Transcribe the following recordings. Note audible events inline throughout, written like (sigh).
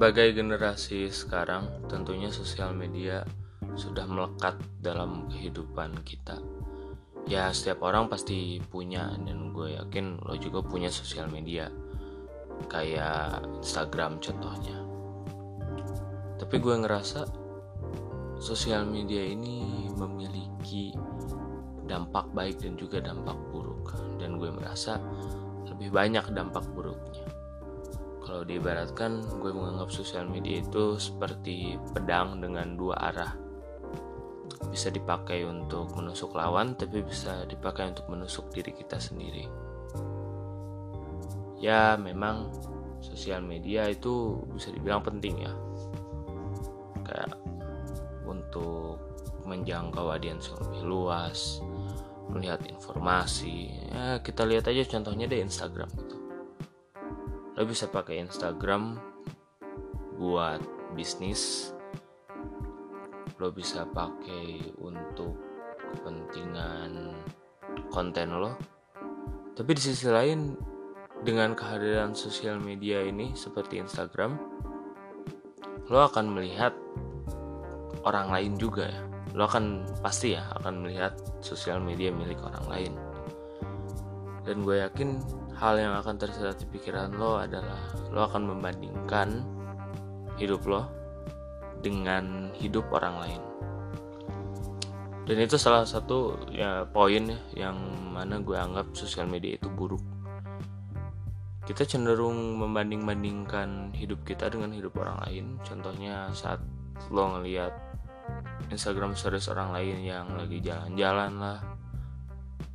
Sebagai generasi sekarang, tentunya sosial media sudah melekat dalam kehidupan kita. Ya, setiap orang pasti punya, dan gue yakin lo juga punya sosial media, kayak Instagram contohnya. Tapi gue ngerasa sosial media ini memiliki dampak baik dan juga dampak buruk, dan gue merasa lebih banyak dampak buruknya kalau diibaratkan gue menganggap sosial media itu seperti pedang dengan dua arah. Bisa dipakai untuk menusuk lawan tapi bisa dipakai untuk menusuk diri kita sendiri. Ya memang sosial media itu bisa dibilang penting ya. Kayak untuk menjangkau audiens yang lebih luas melihat informasi. Ya kita lihat aja contohnya di Instagram gitu lo bisa pakai Instagram buat bisnis. Lo bisa pakai untuk kepentingan konten lo. Tapi di sisi lain dengan kehadiran sosial media ini seperti Instagram lo akan melihat orang lain juga ya. Lo akan pasti ya akan melihat sosial media milik orang lain. Dan gue yakin hal yang akan tersirat di pikiran lo adalah lo akan membandingkan hidup lo dengan hidup orang lain. Dan itu salah satu ya poin ya yang mana gue anggap sosial media itu buruk. Kita cenderung membanding-bandingkan hidup kita dengan hidup orang lain. Contohnya saat lo ngeliat Instagram stories orang lain yang lagi jalan-jalan lah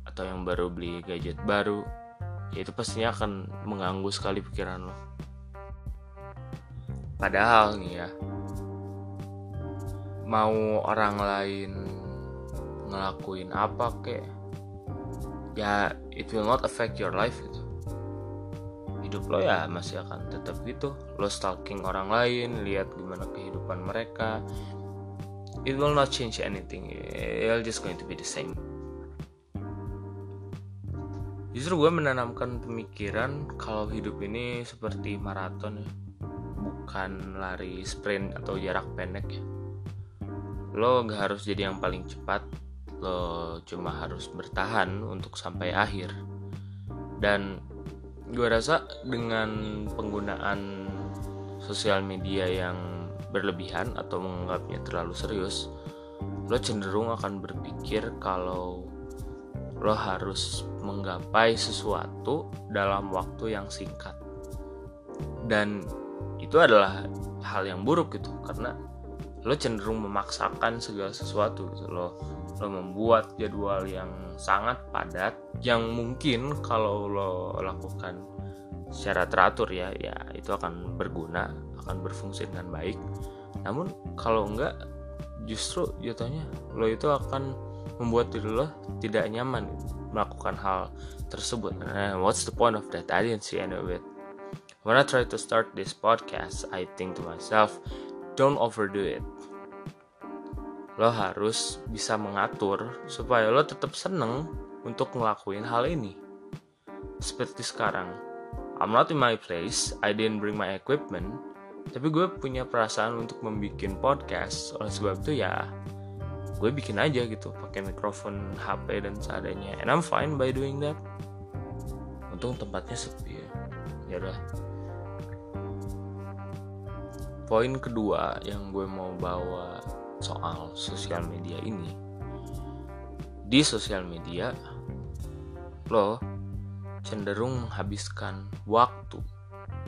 atau yang baru beli gadget baru ya itu pastinya akan mengganggu sekali pikiran lo. Padahal nih ya mau orang lain ngelakuin apa kek ya it will not affect your life gitu. Hidup lo ya masih akan tetap gitu. Lo stalking orang lain lihat gimana kehidupan mereka. It will not change anything. It'll just going to be the same justru gue menanamkan pemikiran kalau hidup ini seperti maraton ya. Bukan lari sprint atau jarak pendek ya. Lo gak harus jadi yang paling cepat lo cuma harus bertahan untuk sampai akhir. Dan gue rasa dengan penggunaan sosial media yang berlebihan atau menganggapnya terlalu serius lo cenderung akan berpikir kalau lo harus menggapai sesuatu dalam waktu yang singkat. Dan itu adalah hal yang buruk gitu karena lo cenderung memaksakan segala sesuatu gitu. Lo lo membuat jadwal yang sangat padat yang mungkin kalau lo lakukan secara teratur ya ya itu akan berguna akan berfungsi dengan baik. Namun kalau enggak justru jatuhnya lo itu akan membuat diri lo tidak nyaman melakukan hal tersebut. And what's the point of that? I didn't see any of it. When I try to start this podcast, I think to myself, don't overdo it. Lo harus bisa mengatur supaya lo tetap seneng untuk ngelakuin hal ini. Seperti sekarang, I'm not in my place, I didn't bring my equipment, tapi gue punya perasaan untuk membuat podcast. Oleh sebab itu ya, gue bikin aja gitu pakai mikrofon HP dan seadanya. And I'm fine by doing that. Untung tempatnya sepi ya. Ya udah. Poin kedua yang gue mau bawa soal sosial media ini. Di sosial media lo cenderung menghabiskan waktu.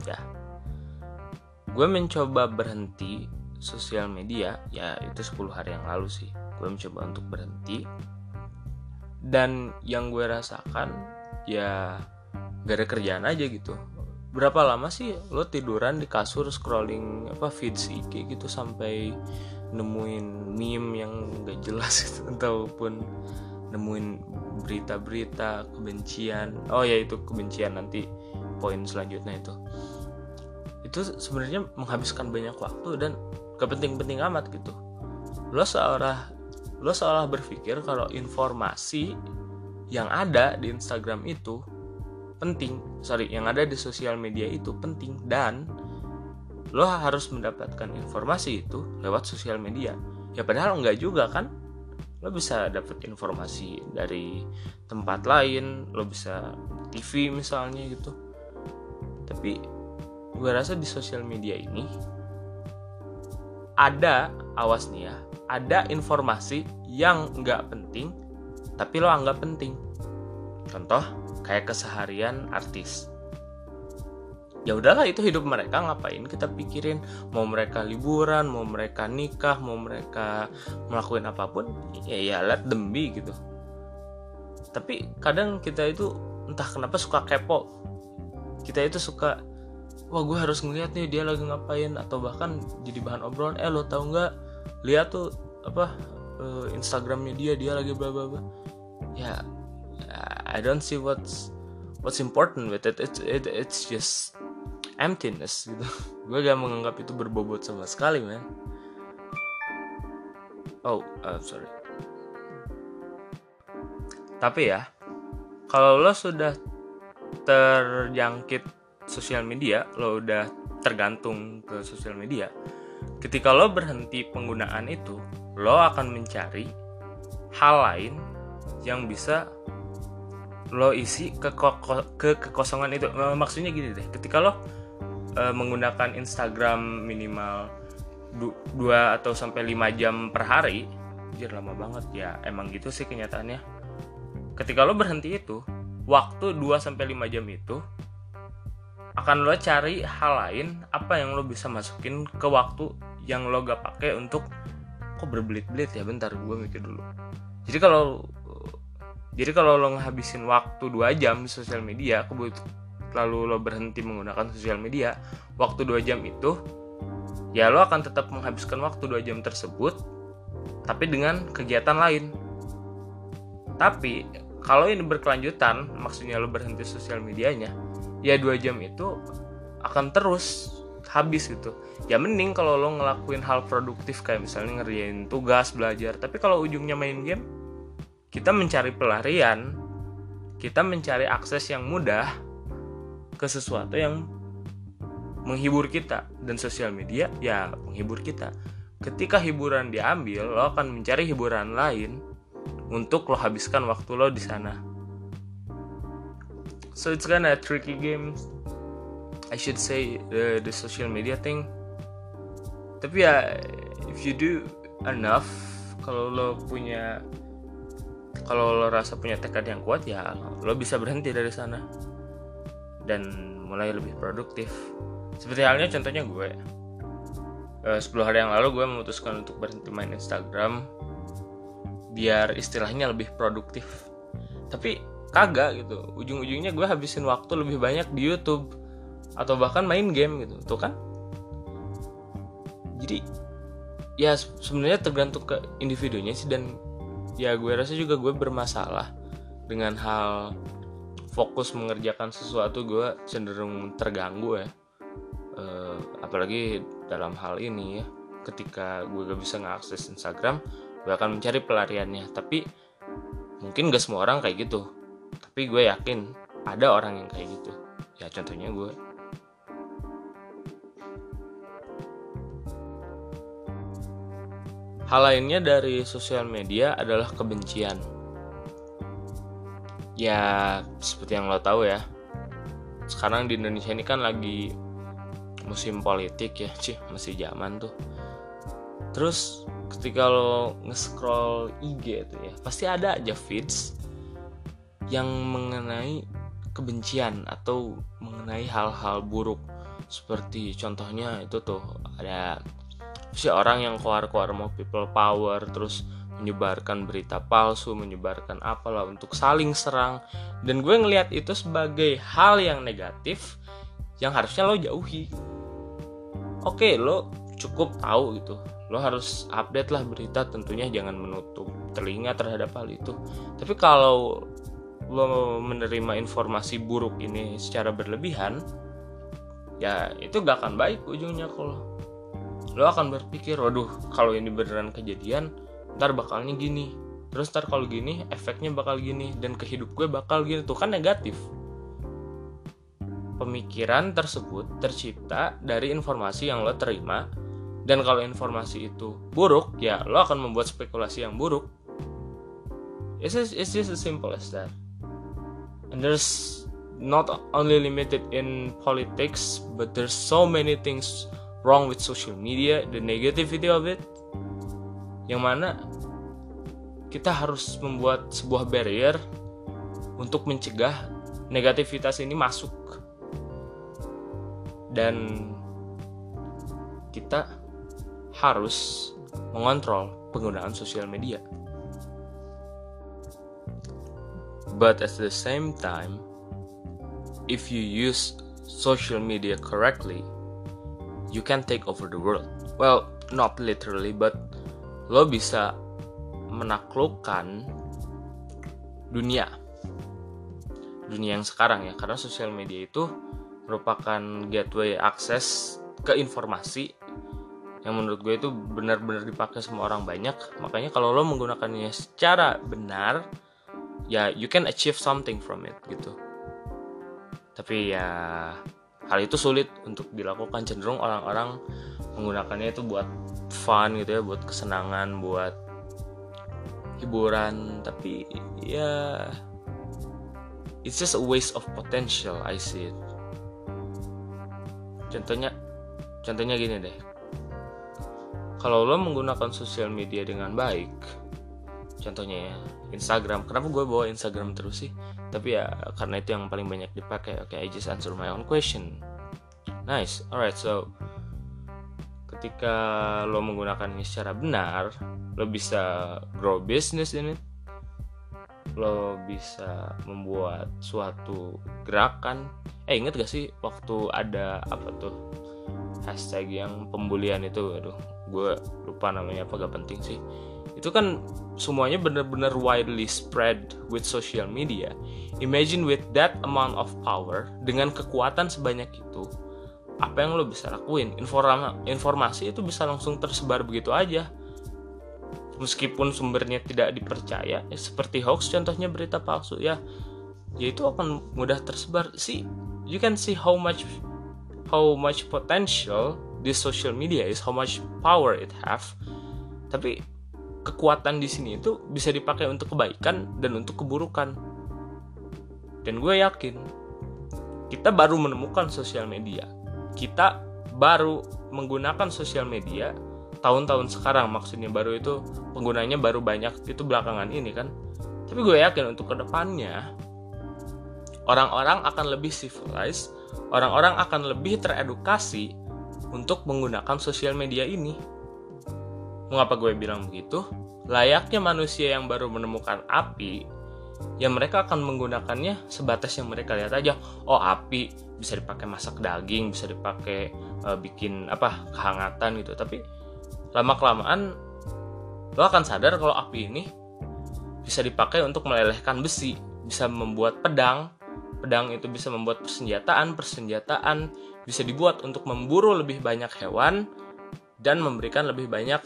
Ya. Gue mencoba berhenti sosial media ya itu 10 hari yang lalu sih gue mencoba untuk berhenti. Dan yang gue rasakan ya gak ada kerjaan aja gitu. Berapa lama sih lo tiduran di kasur scrolling apa feed IG gitu sampai nemuin meme yang gak jelas (laughs) gitu ataupun nemuin berita-berita kebencian. Oh ya itu kebencian nanti poin selanjutnya itu. Itu sebenarnya menghabiskan banyak waktu dan kepenting-penting amat gitu. Lo seorang lo seolah berpikir kalau informasi yang ada di Instagram itu penting sorry yang ada di sosial media itu penting dan lo harus mendapatkan informasi itu lewat sosial media. Ya padahal enggak juga kan? Lo bisa dapat informasi dari tempat lain lo bisa TV misalnya gitu. Tapi gue rasa di sosial media ini ada awas nih ya ada informasi yang nggak penting tapi lo anggap penting. Contoh kayak keseharian artis. Ya udahlah itu hidup mereka ngapain kita pikirin? Mau mereka liburan mau mereka nikah mau mereka melakukan apa pun ya ya let them be gitu. Tapi kadang kita itu entah kenapa suka kepo. Kita itu suka wah gue harus ngeliat nih dia lagi ngapain atau bahkan jadi bahan obrolan eh lo tau nggak lihat tuh apa uh, Instagramnya dia dia lagi bla bla bla. Ya I don't see what's what's important with it. It's it, it's just emptiness gitu. (laughs) Gue gak menganggap itu berbobot sama sekali man oh uh, sorry. Tapi ya kalau lo sudah terjangkit sosial media lo udah tergantung ke sosial media ketika lo berhenti penggunaan itu lo akan mencari hal lain yang bisa lo isi ke, ke kekosongan itu. Maksudnya gini deh ketika lo uh, menggunakan Instagram minimal 2 atau sampai 5 jam per hari jir lama banget ya emang gitu sih kenyataannya. Ketika lo berhenti itu waktu 2 sampai 5 jam itu akan lo cari hal lain apa yang lo bisa masukin ke waktu yang lo gak pakai untuk kok berbelit-belit ya? Bentar gue mikir dulu. Jadi kalau jadi kalau lo ngabisin waktu 2 jam di sosial media lalu lo berhenti menggunakan sosial media waktu dua jam itu ya lo akan tetap menghabiskan waktu dua jam tersebut tapi dengan kegiatan lain. Tapi kalau ini berkelanjutan maksudnya lo berhenti sosial medianya ya dua jam itu akan terus habis gitu. Ya mending kalau lo ngelakuin hal produktif kayak misalnya ngerjain tugas belajar. Tapi kalau ujungnya main game kita mencari pelarian kita mencari akses yang mudah ke sesuatu yang menghibur kita. Dan sosial media ya menghibur kita. Ketika hiburan diambil lo akan mencari hiburan lain untuk lo habiskan waktu lo di sana so it's kinda tricky game. I should say the, the social media thing. Tapi ya if you do enough kalau lo punya kalau lo rasa punya tekad yang kuat ya lo bisa berhenti dari sana. Dan mulai lebih produktif. Seperti halnya contohnya gue. Uh, 10 hari yang lalu gue memutuskan untuk berhenti main Instagram biar istilahnya lebih produktif. Tapi kagak gitu. Ujung-ujungnya gue habisin waktu lebih banyak di YouTube atau bahkan main game gitu. Tuh kan? Jadi ya sebenarnya tergantung ke individunya sih dan ya gue rasa juga gue bermasalah dengan hal fokus mengerjakan sesuatu gue cenderung terganggu ya. Uh, apalagi dalam hal ini ya ketika gue gak bisa ngakses Instagram gue akan mencari pelariannya. Tapi mungkin gak semua orang kayak gitu tapi gue yakin ada orang yang kayak gitu. Ya contohnya gue. Hal lainnya dari sosial media adalah kebencian. Ya seperti yang lo tahu ya. Sekarang di Indonesia ini kan lagi musim politik ya. Sih masih zaman tuh. Terus ketika lo nge-scroll IG itu ya pasti ada aja feeds yang mengenai kebencian atau mengenai hal-hal buruk seperti contohnya itu tuh ada si orang yang keluar-keluar mau people power terus menyebarkan berita palsu, menyebarkan apalah untuk saling serang. Dan gue ngelihat itu sebagai hal yang negatif yang harusnya lo jauhi. Oke, lo cukup tahu gitu. Lo harus update lah berita tentunya jangan menutup telinga terhadap hal itu. Tapi kalau lo menerima informasi buruk ini secara berlebihan, ya itu gak akan baik ujungnya kalau lo akan berpikir, waduh kalau ini beneran kejadian, ntar bakalnya gini. Terus ntar kalau gini efeknya bakal gini dan ke hidup gue bakal gini. Tuh kan negatif. Pemikiran tersebut tercipta dari informasi yang lo terima dan kalau informasi itu buruk ya lo akan membuat spekulasi yang buruk. It's just, it's just as simple as that and there's not only limited in politics but there's so many things wrong with social media the negativity of it yang mana kita harus membuat sebuah barrier untuk mencegah negativitas ini masuk dan kita harus mengontrol penggunaan sosial media. But at the same time, if you use social media correctly, you can take over the world. Well, not literally, but lo bisa menaklukkan dunia. Dunia yang sekarang ya, karena sosial media itu merupakan gateway akses ke informasi yang menurut gue itu benar-benar dipakai semua orang banyak makanya kalau lo menggunakannya secara benar ya you can achieve something from it gitu. Tapi ya hal itu sulit untuk dilakukan. Cenderung orang-orang menggunakannya itu buat fun gitu ya buat kesenangan buat hiburan. Tapi ya it's just a waste of potential I see it. Contohnya contohnya gini deh. Kalau lo menggunakan sosial media dengan baik contohnya ya Instagram. Kenapa gue bawa Instagram terus sih? Tapi ya karena itu yang paling banyak dipakai. Oke okay, I just answer my own question. Nice. Alright so ketika lo menggunakannya secara benar lo bisa grow business in it. Lo bisa membuat suatu gerakan. Eh inget gak sih waktu ada apa tuh? Hashtag yang pembulian itu. Aduh gue lupa namanya apa gak penting sih itu kan semuanya benar-benar widely spread with social media. Imagine with that amount of power dengan kekuatan sebanyak itu apa yang lo bisa lakuin? Informasi itu bisa langsung tersebar begitu aja. Meskipun sumbernya tidak dipercaya ya, seperti hoax contohnya berita palsu ya ya itu akan mudah tersebar. Sih you can see how much how much potential this social media is, how much power it have. Tapi kekuatan di sini itu bisa dipakai untuk kebaikan dan untuk keburukan. Dan gue yakin kita baru menemukan sosial media. Kita baru menggunakan sosial media tahun-tahun sekarang maksudnya baru itu penggunanya baru banyak itu belakangan ini kan. Tapi gue yakin untuk ke depannya orang-orang akan lebih civilized, orang-orang akan lebih teredukasi untuk menggunakan sosial media ini. Mengapa gue bilang begitu? Layaknya manusia yang baru menemukan api, ya mereka akan menggunakannya sebatas yang mereka lihat aja. Oh, api bisa dipakai masak daging, bisa dipakai uh, bikin apa kehangatan gitu. Tapi lama kelamaan lo akan sadar kalau api ini bisa dipakai untuk melelehkan besi, bisa membuat pedang, Pedang itu bisa membuat persenjataan, persenjataan bisa dibuat untuk memburu lebih banyak hewan dan memberikan lebih banyak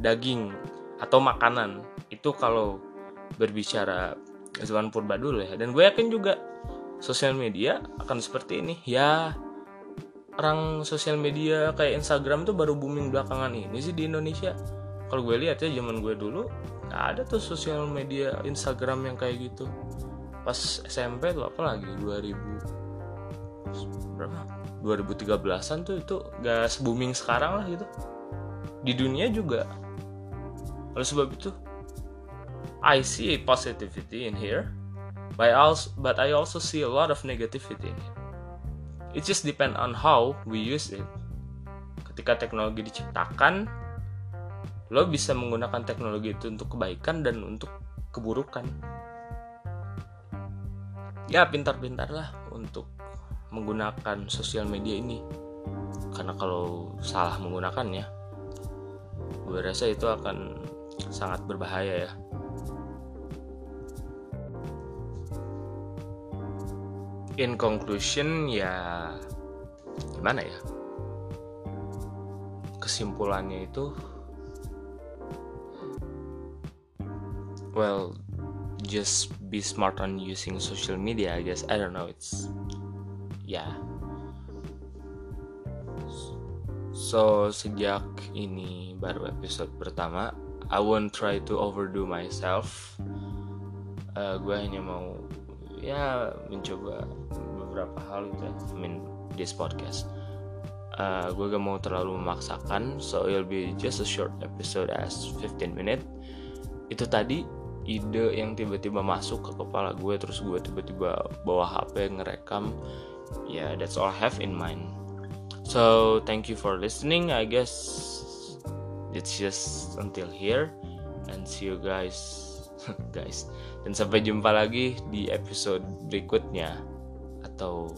daging atau makanan. Itu kalau berbicara zaman purba dulu ya. Dan gue yakin juga sosial media akan seperti ini. Ya, orang sosial media kayak Instagram tuh baru booming belakangan ini sih di Indonesia. Kalau gue lihat ya zaman gue dulu gak ada tuh sosial media Instagram yang kayak gitu pas SMP tuh apa lagi 2000 berapa 2013an tuh itu gak booming sekarang lah gitu di dunia juga oleh sebab itu I see a positivity in here but I also but I also see a lot of negativity in it it just depend on how we use it. Ketika teknologi diciptakan lo bisa menggunakan teknologi itu untuk kebaikan dan untuk keburukan. Ya pintar-pintarlah untuk menggunakan sosial media ini. Karena kalau salah menggunakannya gue rasa itu akan sangat berbahaya ya. In conclusion ya gimana ya? Kesimpulannya itu well just be smart on using social media i guess. I don't know it's yeah So sejak ini baru episode pertama, I won't try to overdo myself. Uh, gue hanya mau ya mencoba beberapa hal itu ya, I mean this podcast. Uh, gue gak mau terlalu memaksakan, so it'll be just a short episode as 15 minute. Itu tadi ide yang tiba-tiba masuk ke kepala gue, terus gue tiba-tiba bawa HP ngerekam. Ya, yeah, that's all I have in mind So thank you for listening. I guess it's just until here and see you guys (laughs) guys. Dan sampai jumpa lagi di episode berikutnya atau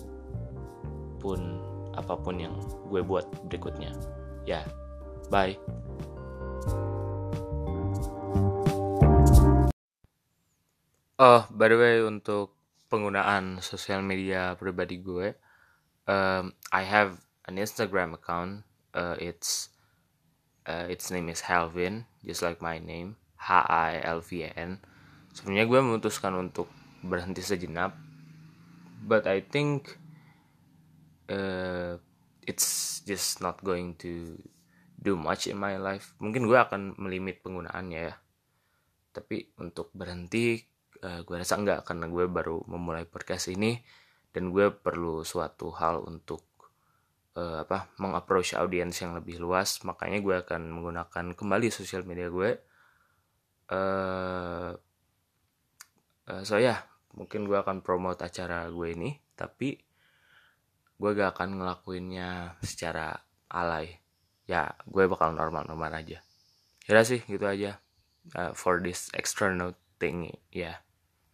pun apa pun yang gue buat berikutnya. Ya. Yeah. Bye. Oh, by the way untuk penggunaan sosial media pribadi gue, um, I have an Instagram account. Uh, it's uh, its name is Halvin, just like my name, H I L V A N. Sebenarnya gue memutuskan untuk berhenti sejenak, but I think uh, it's just not going to do much in my life. Mungkin gue akan melimit penggunaannya ya. Tapi untuk berhenti, uh, gue rasa enggak karena gue baru memulai podcast ini dan gue perlu suatu hal untuk uh, apa mengapproach audiens yang lebih luas. Makanya gue akan menggunakan kembali sosial media gue. Uh, uh, so ya yeah, mungkin gue akan promote acara gue ini. Tapi gue gak akan ngelakuinnya secara alay. Ya gue bakal normal-normal aja. Ya sih gitu aja. Uh, for this external thing ya. yeah.